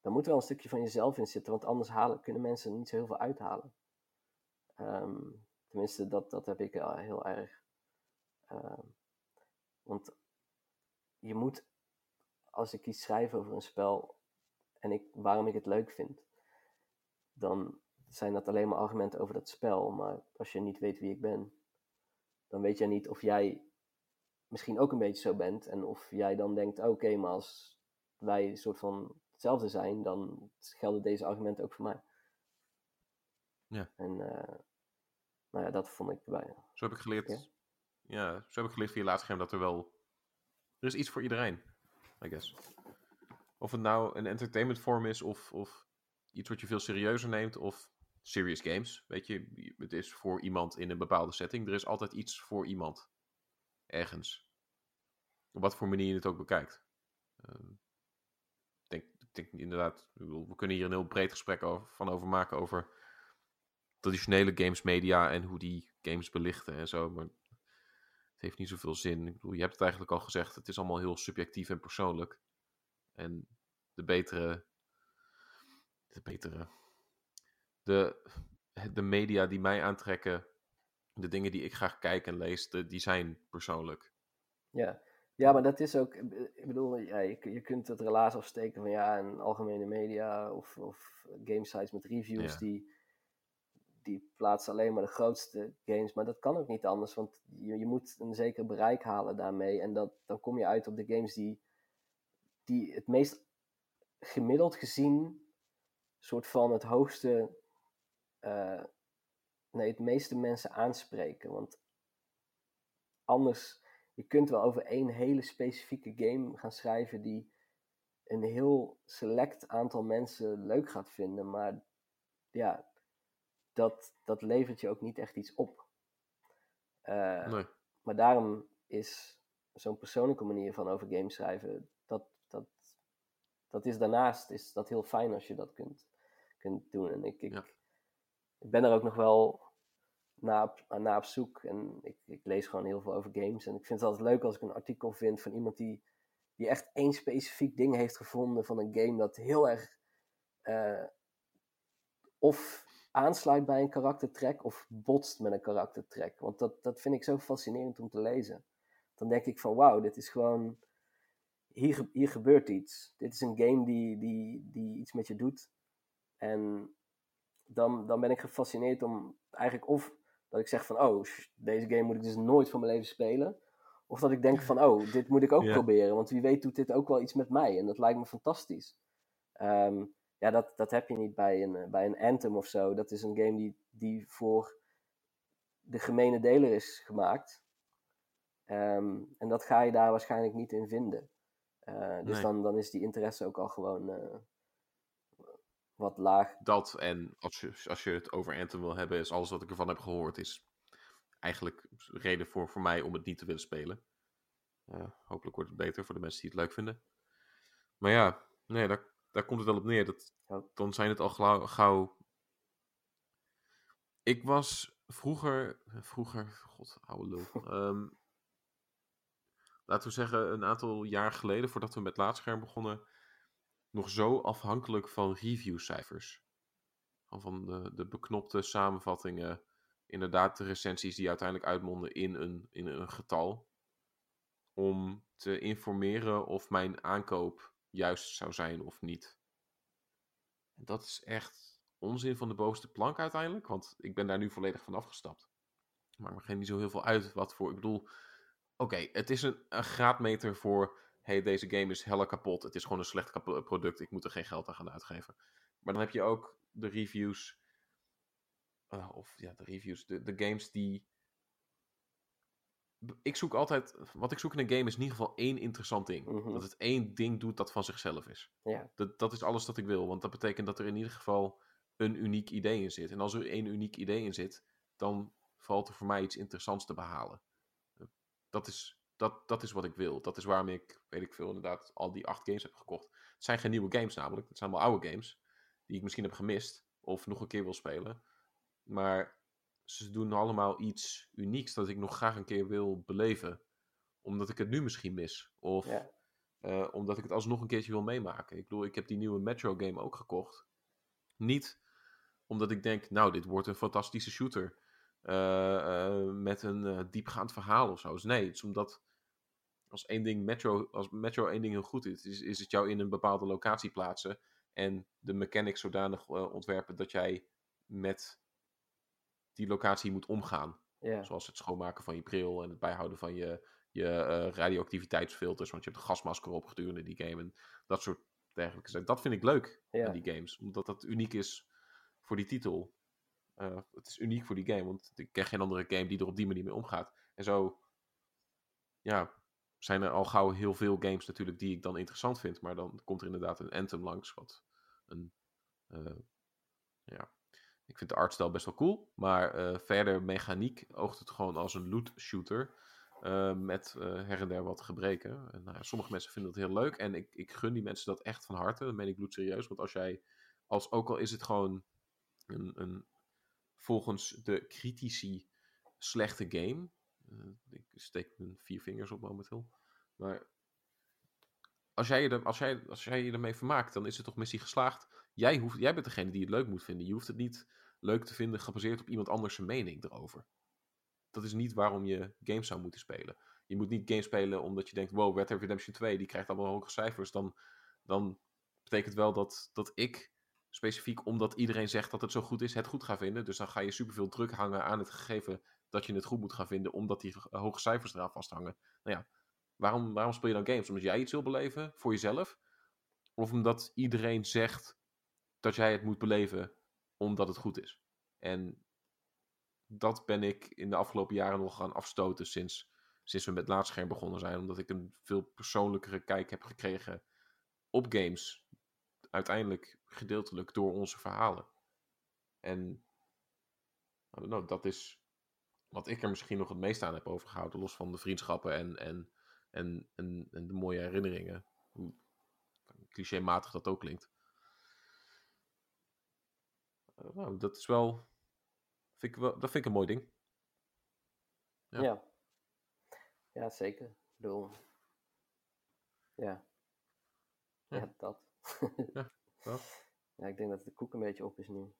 dan moet er wel een stukje van jezelf in zitten, want anders halen, kunnen mensen niet zo heel veel uithalen. Ehm, tenminste, dat, dat heb ik uh, heel erg. Uh, want je moet, als ik iets schrijf over een spel en ik, waarom ik het leuk vind, dan zijn dat alleen maar argumenten over dat spel. Maar als je niet weet wie ik ben, dan weet jij niet of jij misschien ook een beetje zo bent. En of jij dan denkt, oké, maar als wij een soort van hetzelfde zijn, dan gelden deze argumenten ook voor mij. Ja. En uh, nou ja, dat vond ik bij. Zo heb ik geleerd. Ja? zo heb ik geleerd via laatscherm dat er wel. Er is iets voor iedereen, I guess. Of het nou een entertainment vorm is of, of iets wat je veel serieuzer neemt of serious games. Weet je, het is voor iemand in een bepaalde setting. Er is altijd iets voor iemand. Ergens. Op wat voor manier je het ook bekijkt. Uh, denk inderdaad, we kunnen hier een heel breed gesprek over, van over maken over traditionele games media en hoe die games belichten en zo. Maar het heeft niet zoveel zin. Ik bedoel, je hebt het eigenlijk al gezegd, het is allemaal heel subjectief en persoonlijk. En de betere, de betere, de, de media die mij aantrekken, de dingen die ik graag kijk en lees, de, die zijn persoonlijk. Ja, ja, maar dat is ook, ik bedoel, ja, je, je kunt het relaas afsteken van ja, een algemene media of, of game sites met reviews die, die plaatsen alleen maar de grootste games. Maar dat kan ook niet anders, want je, je moet een zeker bereik halen daarmee. En dat, dan kom je uit op de games die, die het meest gemiddeld gezien soort van het hoogste, uh, nee, het meeste mensen aanspreken. Want anders je kunt wel over één hele specifieke game gaan schrijven die een heel select aantal mensen leuk gaat vinden, maar ja, dat, dat levert je ook niet echt iets op. Eh, Nee. Maar daarom is zo'n persoonlijke manier van over games schrijven, dat, dat, dat is daarnaast is dat heel fijn als je dat kunt, kunt doen. En ik, ik, Ja. ik ben er ook nog wel op, naar op zoek. En ik, ik lees gewoon heel veel over games. En ik vind het altijd leuk als ik een artikel vind van iemand die, die echt één specifiek ding heeft gevonden van een game dat heel erg eh, of aansluit bij een karaktertrek of botst met een karaktertrek. Want dat, dat vind ik zo fascinerend om te lezen. Dan denk ik van wauw, dit is gewoon. Hier, hier gebeurt iets. Dit is een game die, die, die iets met je doet. En dan, dan ben ik gefascineerd om eigenlijk of dat ik zeg van oh, deze game moet ik dus nooit van mijn leven spelen. Of dat ik denk van oh, dit moet ik ook Ja. proberen. Want wie weet doet dit ook wel iets met mij. En dat lijkt me fantastisch. Ehm, ja, dat, dat heb je niet bij een, bij een Anthem of zo. Dat is een game die, die voor de gemene deler is gemaakt. Ehm, en dat ga je daar waarschijnlijk niet in vinden. Eh, dus Nee. dan, dan is die interesse ook al gewoon eh, wat laag. Dat en als je, als je het over Anthem wil hebben, is alles wat ik ervan heb gehoord, is eigenlijk reden voor, voor mij om het niet te willen spelen. Hopelijk wordt het beter voor de mensen die het leuk vinden. Maar ja, nee, daar, daar komt het wel op neer. Dat. Dan zijn het al gauw, gauw... Ik was vroeger... Vroeger... God, oude lul. Ehm, laten we zeggen, een aantal jaar geleden, voordat we met Laatscherm begonnen, nog zo afhankelijk van reviewcijfers. Van- de, de beknopte samenvattingen. Inderdaad, de recensies die uiteindelijk uitmonden in een, in een getal. Om te informeren of mijn aankoop juist zou zijn of niet. Dat is echt onzin van de bovenste plank uiteindelijk. Want ik ben daar nu volledig van afgestapt. Maakt me geen niet zo heel veel uit wat voor. Ik bedoel, oké, het is een, een graadmeter voor. Hey, deze game is hella kapot. Het is gewoon een slecht product. Ik moet er geen geld aan gaan uitgeven. Maar dan heb je ook de reviews. eh, of ja, de reviews. De, de games die. Ik zoek altijd. Wat ik zoek in een game is in ieder geval één interessant ding. Mhm. Dat het één ding doet dat van zichzelf is. Ja, Dat, dat is alles wat ik wil. Want dat betekent dat er in ieder geval een uniek idee in zit. En als er één uniek idee in zit, dan valt er voor mij iets interessants te behalen. Dat is, dat, dat is wat ik wil. Dat is waarom ik, weet ik veel, inderdaad al die acht games heb gekocht. Het zijn geen nieuwe games namelijk. Het zijn allemaal oude games. Die ik misschien heb gemist. Of nog een keer wil spelen. Maar ze doen allemaal iets unieks dat ik nog graag een keer wil beleven. Omdat ik het nu misschien mis. Of ja. eh, omdat ik het alsnog een keertje wil meemaken. Ik bedoel, ik heb die nieuwe Metro game ook gekocht. Niet omdat ik denk, nou, dit wordt een fantastische shooter. eh, eh, met een diepgaand verhaal of zo. Dus nee, het is omdat als één ding Metro, als Metro één ding heel goed is, is, is het jou in een bepaalde locatie plaatsen. En de mechanics zodanig eh, ontwerpen dat jij met die locatie moet omgaan. Zoals het schoonmaken van je bril en het bijhouden van je, je eh, radioactiviteitsfilters. Want je hebt een gasmasker op gedurende die game. En dat soort dergelijke zaken. Dat vind ik leuk aan die games. Omdat dat uniek is voor die titel. Eh, het is uniek voor die game. Want ik ken geen andere game die er op die manier mee omgaat. En zo ja, zijn er al gauw heel veel games natuurlijk die ik dan interessant vind. Maar dan komt er inderdaad een Anthem langs. Wat een, eh, ja, ik vind de artstijl best wel cool. Maar eh, verder mechaniek oogt het gewoon als een loot shooter. eh, met her en der wat gebreken. En, nou sommige mensen vinden dat heel leuk. En ik, ik gun die mensen dat echt van harte. Dat meen ik bloedserieus. Want als jij, als, ook al is het gewoon een, een volgens de critici slechte game. Eh, ik steek mijn vier vingers op momenteel. Maar als jij, er, als, jij, als jij je ermee vermaakt, dan is het toch missie geslaagd. Jij, hoeft, jij bent degene die het leuk moet vinden. Je hoeft het niet leuk te vinden gebaseerd op iemand anders zijn mening erover. Dat is niet waarom je games zou moeten spelen. Je moet niet games spelen omdat je denkt: wow, Red Redemption 2 die krijgt allemaal hoge cijfers. Dan, dan betekent wel dat, dat ik specifiek omdat iedereen zegt dat het zo goed is, het goed ga vinden. Dus dan ga je superveel druk hangen aan het gegeven dat je het goed moet gaan vinden, omdat die hoge cijfers eraan vasthangen. Nou ja, waarom, waarom speel je dan games? Omdat jij iets wil beleven voor jezelf? Of omdat iedereen zegt dat jij het moet beleven omdat het goed is? En dat ben ik in de afgelopen jaren nog gaan afstoten sinds, sinds we met laadscherm begonnen zijn. Omdat ik een veel persoonlijkere kijk heb gekregen op games. Uiteindelijk gedeeltelijk door onze verhalen. En dat is wat ik er misschien nog het meest aan heb overgehouden, los van de vriendschappen en, en, en, en, en de mooie herinneringen. Hoe clichématig dat ook klinkt. Uh, nou, dat is wel, vind ik wel. Dat vind ik een mooi ding. Ja. Ja, ja zeker. Ik bedoel, ja. Ja, Ja. dat. Ja, dat. ja, ik denk dat de koek een beetje op is nu.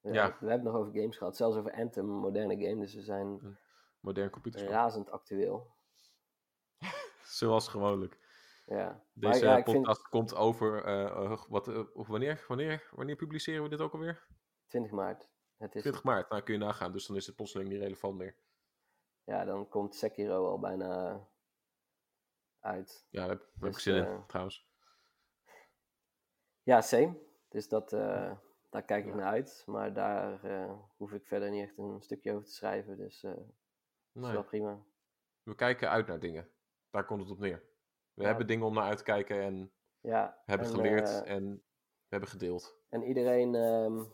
Ja, Ja. We hebben het nog over games gehad, zelfs over Anthem, moderne game, dus we zijn Modern computerspel. razend actueel. Zoals gewoonlijk. Ja. Deze ja, ik vind- podcast komt over. eh, eh, wat, eh, of wanneer, wanneer, wanneer publiceren we dit ook alweer? 20 maart. Het is, 20 maart. Nou, kun je nagaan. Dus dan is het plotseling niet relevant meer. Ja, dan komt Sekiro al bijna uit. Ja, daar heb, ik Dus, zin in, eh, trouwens. Ja, same. Dus dat, eh, daar kijk ik Ja. naar uit. Maar daar eh, hoef ik verder niet echt een stukje over te schrijven. Dus eh dat is Nee, wel prima. we kijken uit naar dingen. Daar komt het op neer. We Ja. hebben dingen om naar uit te kijken en Ja, hebben en, geleerd eh, en we hebben gedeeld. En iedereen ehm,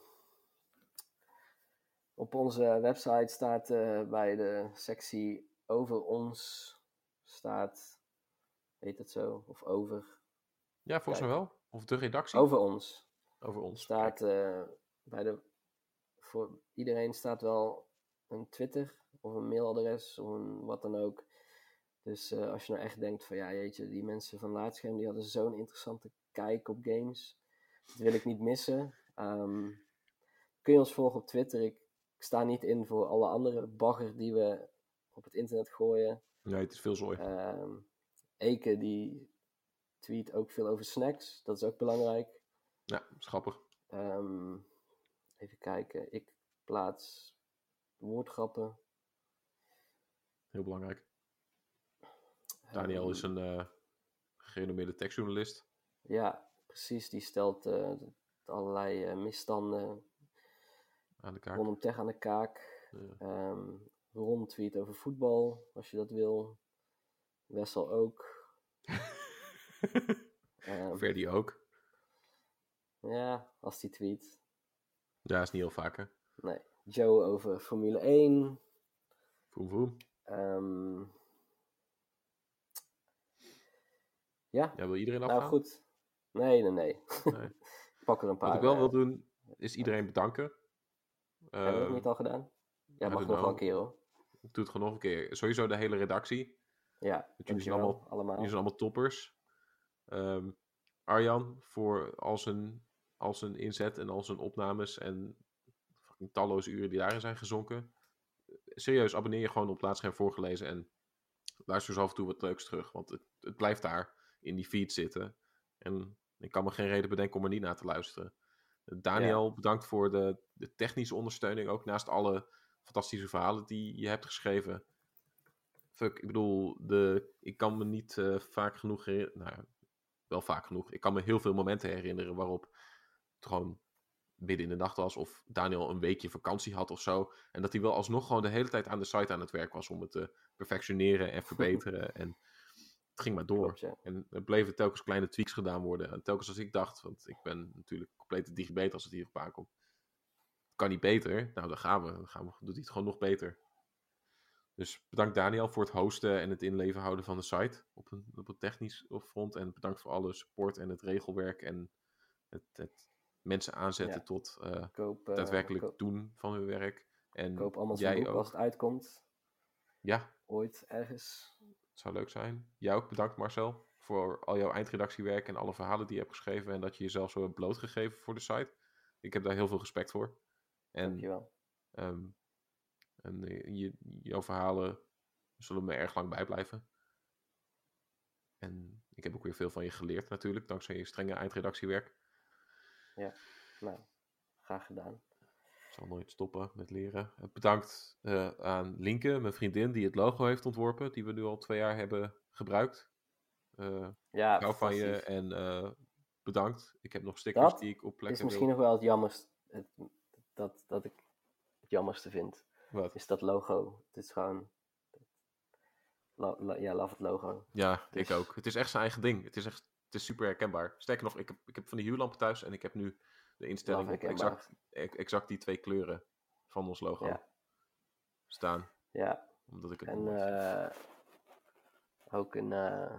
op onze website staat eh, bij de sectie over ons staat, heet het zo, of over, Ja, volgens mij wel. Of de redactie over ons over ons. staat eh, bij de, voor iedereen staat wel een Twitter of een mailadres of een wat dan ook. Dus eh, als je nou echt denkt van ja jeetje, die mensen van Laatscherm die hadden zo'n interessante kijk op games. Dat wil ik niet missen. Ehm, kun je ons volgen op Twitter. Ik, ik sta niet in voor alle andere bagger die we op het internet gooien. Nee, het is veel zooi. Ehm Eke die tweet ook veel over snacks. Dat is ook belangrijk. Ja, grappig. Ehm, even kijken. Ik plaats woordgrappen. Heel belangrijk. Daniel is Ehm, een eh gerenommeerde tekstjournalist. Ja, precies. Die stelt eh, allerlei eh, misstanden Aan de kaak. rondom tech aan de kaak. Ja. Ehm Ron tweet over voetbal, als je dat wil. Wessel ook. Ehm, Verdi ook. Ja, als die tweet. Ja, is niet heel vaak hè. Nee. Joe over Formule 1. Voem voem. Ehm, ja, Ja, wil iedereen afgaan? nou goed. Nee, nee, nee. Nee. Pak er een paar. Wat ik wel eh, wil doen, is iedereen bedanken. Hebben we het Ehm, niet al gedaan? Ja, mag nog know. een keer hoor. Ik doe het gewoon nog een keer. Sowieso de hele redactie. Ja, jullie zijn allemaal- allemaal. Jullie zijn allemaal toppers. Ehm, Arjan voor al zijn, al zijn inzet en al zijn opnames en fucking talloze uren die daarin zijn gezonken. Serieus, abonneer je gewoon op Laatscherm voorgelezen en luister zo af en toe wat leuks terug. Want het, het blijft daar in die feed zitten. En ik kan me geen reden bedenken om er niet naar te luisteren. Daniel, bedankt voor de, de technische ondersteuning. Ook naast alle fantastische verhalen die je hebt geschreven. Fuck, ik bedoel, de, ik kan me niet eh, vaak genoeg herinneren. Nou, wel vaak genoeg. Ik kan me heel veel momenten herinneren waarop gewoon midden in de nacht was. Of Daniel een weekje vakantie had of zo. En dat hij wel alsnog gewoon de hele tijd aan de site aan het werk was om het te perfectioneren en verbeteren. en het ging maar door. Klopt, ja. En er bleven telkens kleine tweaks gedaan worden. En telkens als ik dacht, want ik ben natuurlijk complete digibeter als het hier op aankomt. Kan niet beter? Nou, dan gaan we. Dan gaan we, doet hij het gewoon nog beter. Dus bedankt Daniel voor het hosten en het inleven houden van de site op een, op een technisch front. En bedankt voor alle support en het regelwerk en het, het mensen aanzetten Ja. tot eh, Koop, eh, daadwerkelijk koop, doen van hun werk. En koop allemaal jij boek ook. als het uitkomt. Ja, Ooit, ergens. Het zou leuk zijn. Jij ook bedankt Marcel voor al jouw eindredactiewerk en alle verhalen die je hebt geschreven en dat je jezelf zo hebt blootgegeven voor de site. Ik heb daar heel veel respect voor. En, Dankjewel. ehm, en eh, je, jouw verhalen zullen me erg lang bijblijven. En ik heb ook weer veel van je geleerd natuurlijk, dankzij je strenge eindredactiewerk. Nou, graag gedaan. Ik zal nooit stoppen met leren. Eh, Bedankt eh, aan Linke, mijn vriendin, die het logo heeft ontworpen, die we nu al twee jaar hebben gebruikt. Eh, Ja, hou van je en bedankt. Ik heb nog stickers Dat die ik op is plekken misschien wil. nog wel het jammerste. Het, dat, dat ik het jammerste vind. Wat? Is dat logo. Het is gewoon. Ja, love het logo. Ja, ik ook. Het is echt zijn eigen ding. Het is echt het is super herkenbaar. Sterker nog, ik heb, ik heb van die huurlampen thuis en ik heb nu de instelling op exact, e- exact die twee kleuren van ons logo Ja. staan. Ja, Omdat ik het en eh, ook een eh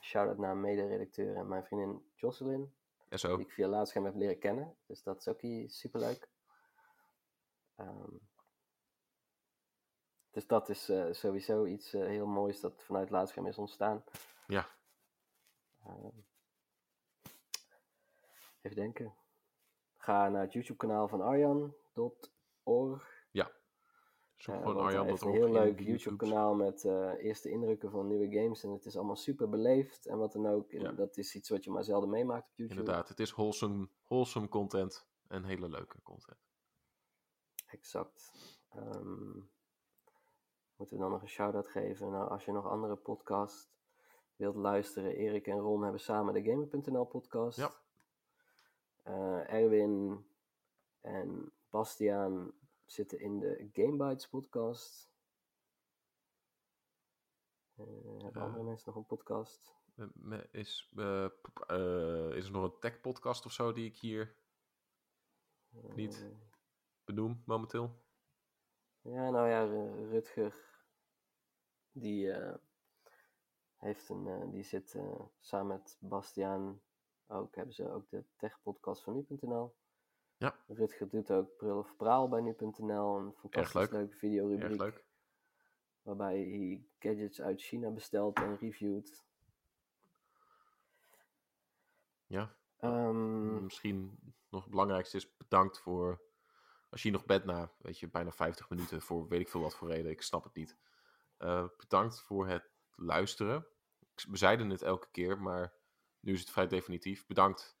shout-out naar een mede-redacteur en mijn vriendin Jocelyn. en zo. die ik via Laatscherm heb leren kennen. Dus dat is ook super superleuk. Ehm, dus dat is eh, sowieso iets heel moois dat vanuit Laatscherm is ontstaan. Ja. Ehm, even denken. Ga naar het YouTube kanaal van arjan.org. Zoek Eh, gewoon want hij Arjan heeft een heel leuk YouTube kanaal met eh, eerste indrukken van nieuwe games. En het is allemaal super beleefd en wat dan ook. Ja. dat is iets wat je maar zelden meemaakt op YouTube. Inderdaad, het is wholesome, wholesome content en hele leuke content. Exact. Ehm, moeten we dan nog een shout-out geven? Nou, als je nog andere podcasts wilt luisteren, Erik en Ron hebben samen de Gamer.nl podcast. Ja. Eh, Erwin en Bastiaan zitten in de Gamebytes podcast. Eh, hebben Eh. andere mensen nog een podcast? Is, is er nog een tech podcast of zo die ik hier niet. Benoem momenteel? Ja, nou ja, Ru- Rutger, die heeft een, eh, die zit eh, samen met Bastiaan ook, hebben ze ook de tech-podcast van nu.nl. Ja. Rutger doet ook Prul of Praal bij nu.nl, een fantastisch leuk. leuke videorubriek. Erg leuk. Waarbij hij gadgets uit China bestelt en reviewt. Ja. Ehm, Misschien nog het belangrijkste is bedankt voor. Als je nog bent na, weet je, bijna 50 minuten voor weet ik veel wat voor reden, ik snap het niet. Eh, bedankt voor het luisteren. Ik- We zeiden het elke keer, maar nu is het vrij definitief. Bedankt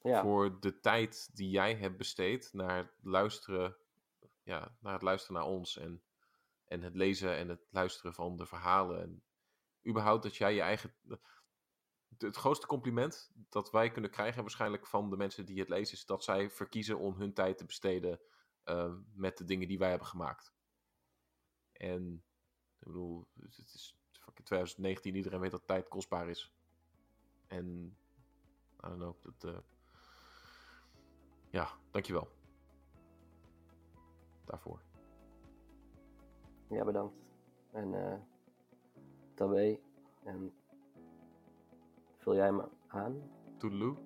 ja, voor de tijd die jij hebt besteed naar het luisteren, ja, naar het luisteren naar ons en, en het lezen en het luisteren van de verhalen. En überhaupt dat jij je eigen. Het grootste compliment dat wij kunnen krijgen, waarschijnlijk van de mensen die het lezen, is dat zij verkiezen om hun tijd te besteden eh, met de dingen die wij hebben gemaakt. En ik bedoel, het is fucking 2019, iedereen weet dat tijd kostbaar is. En I don't know, dat, eh, ja, dankjewel. Daarvoor. ja, bedankt. En eh daarbij, en vul jij me aan? Toedeloe.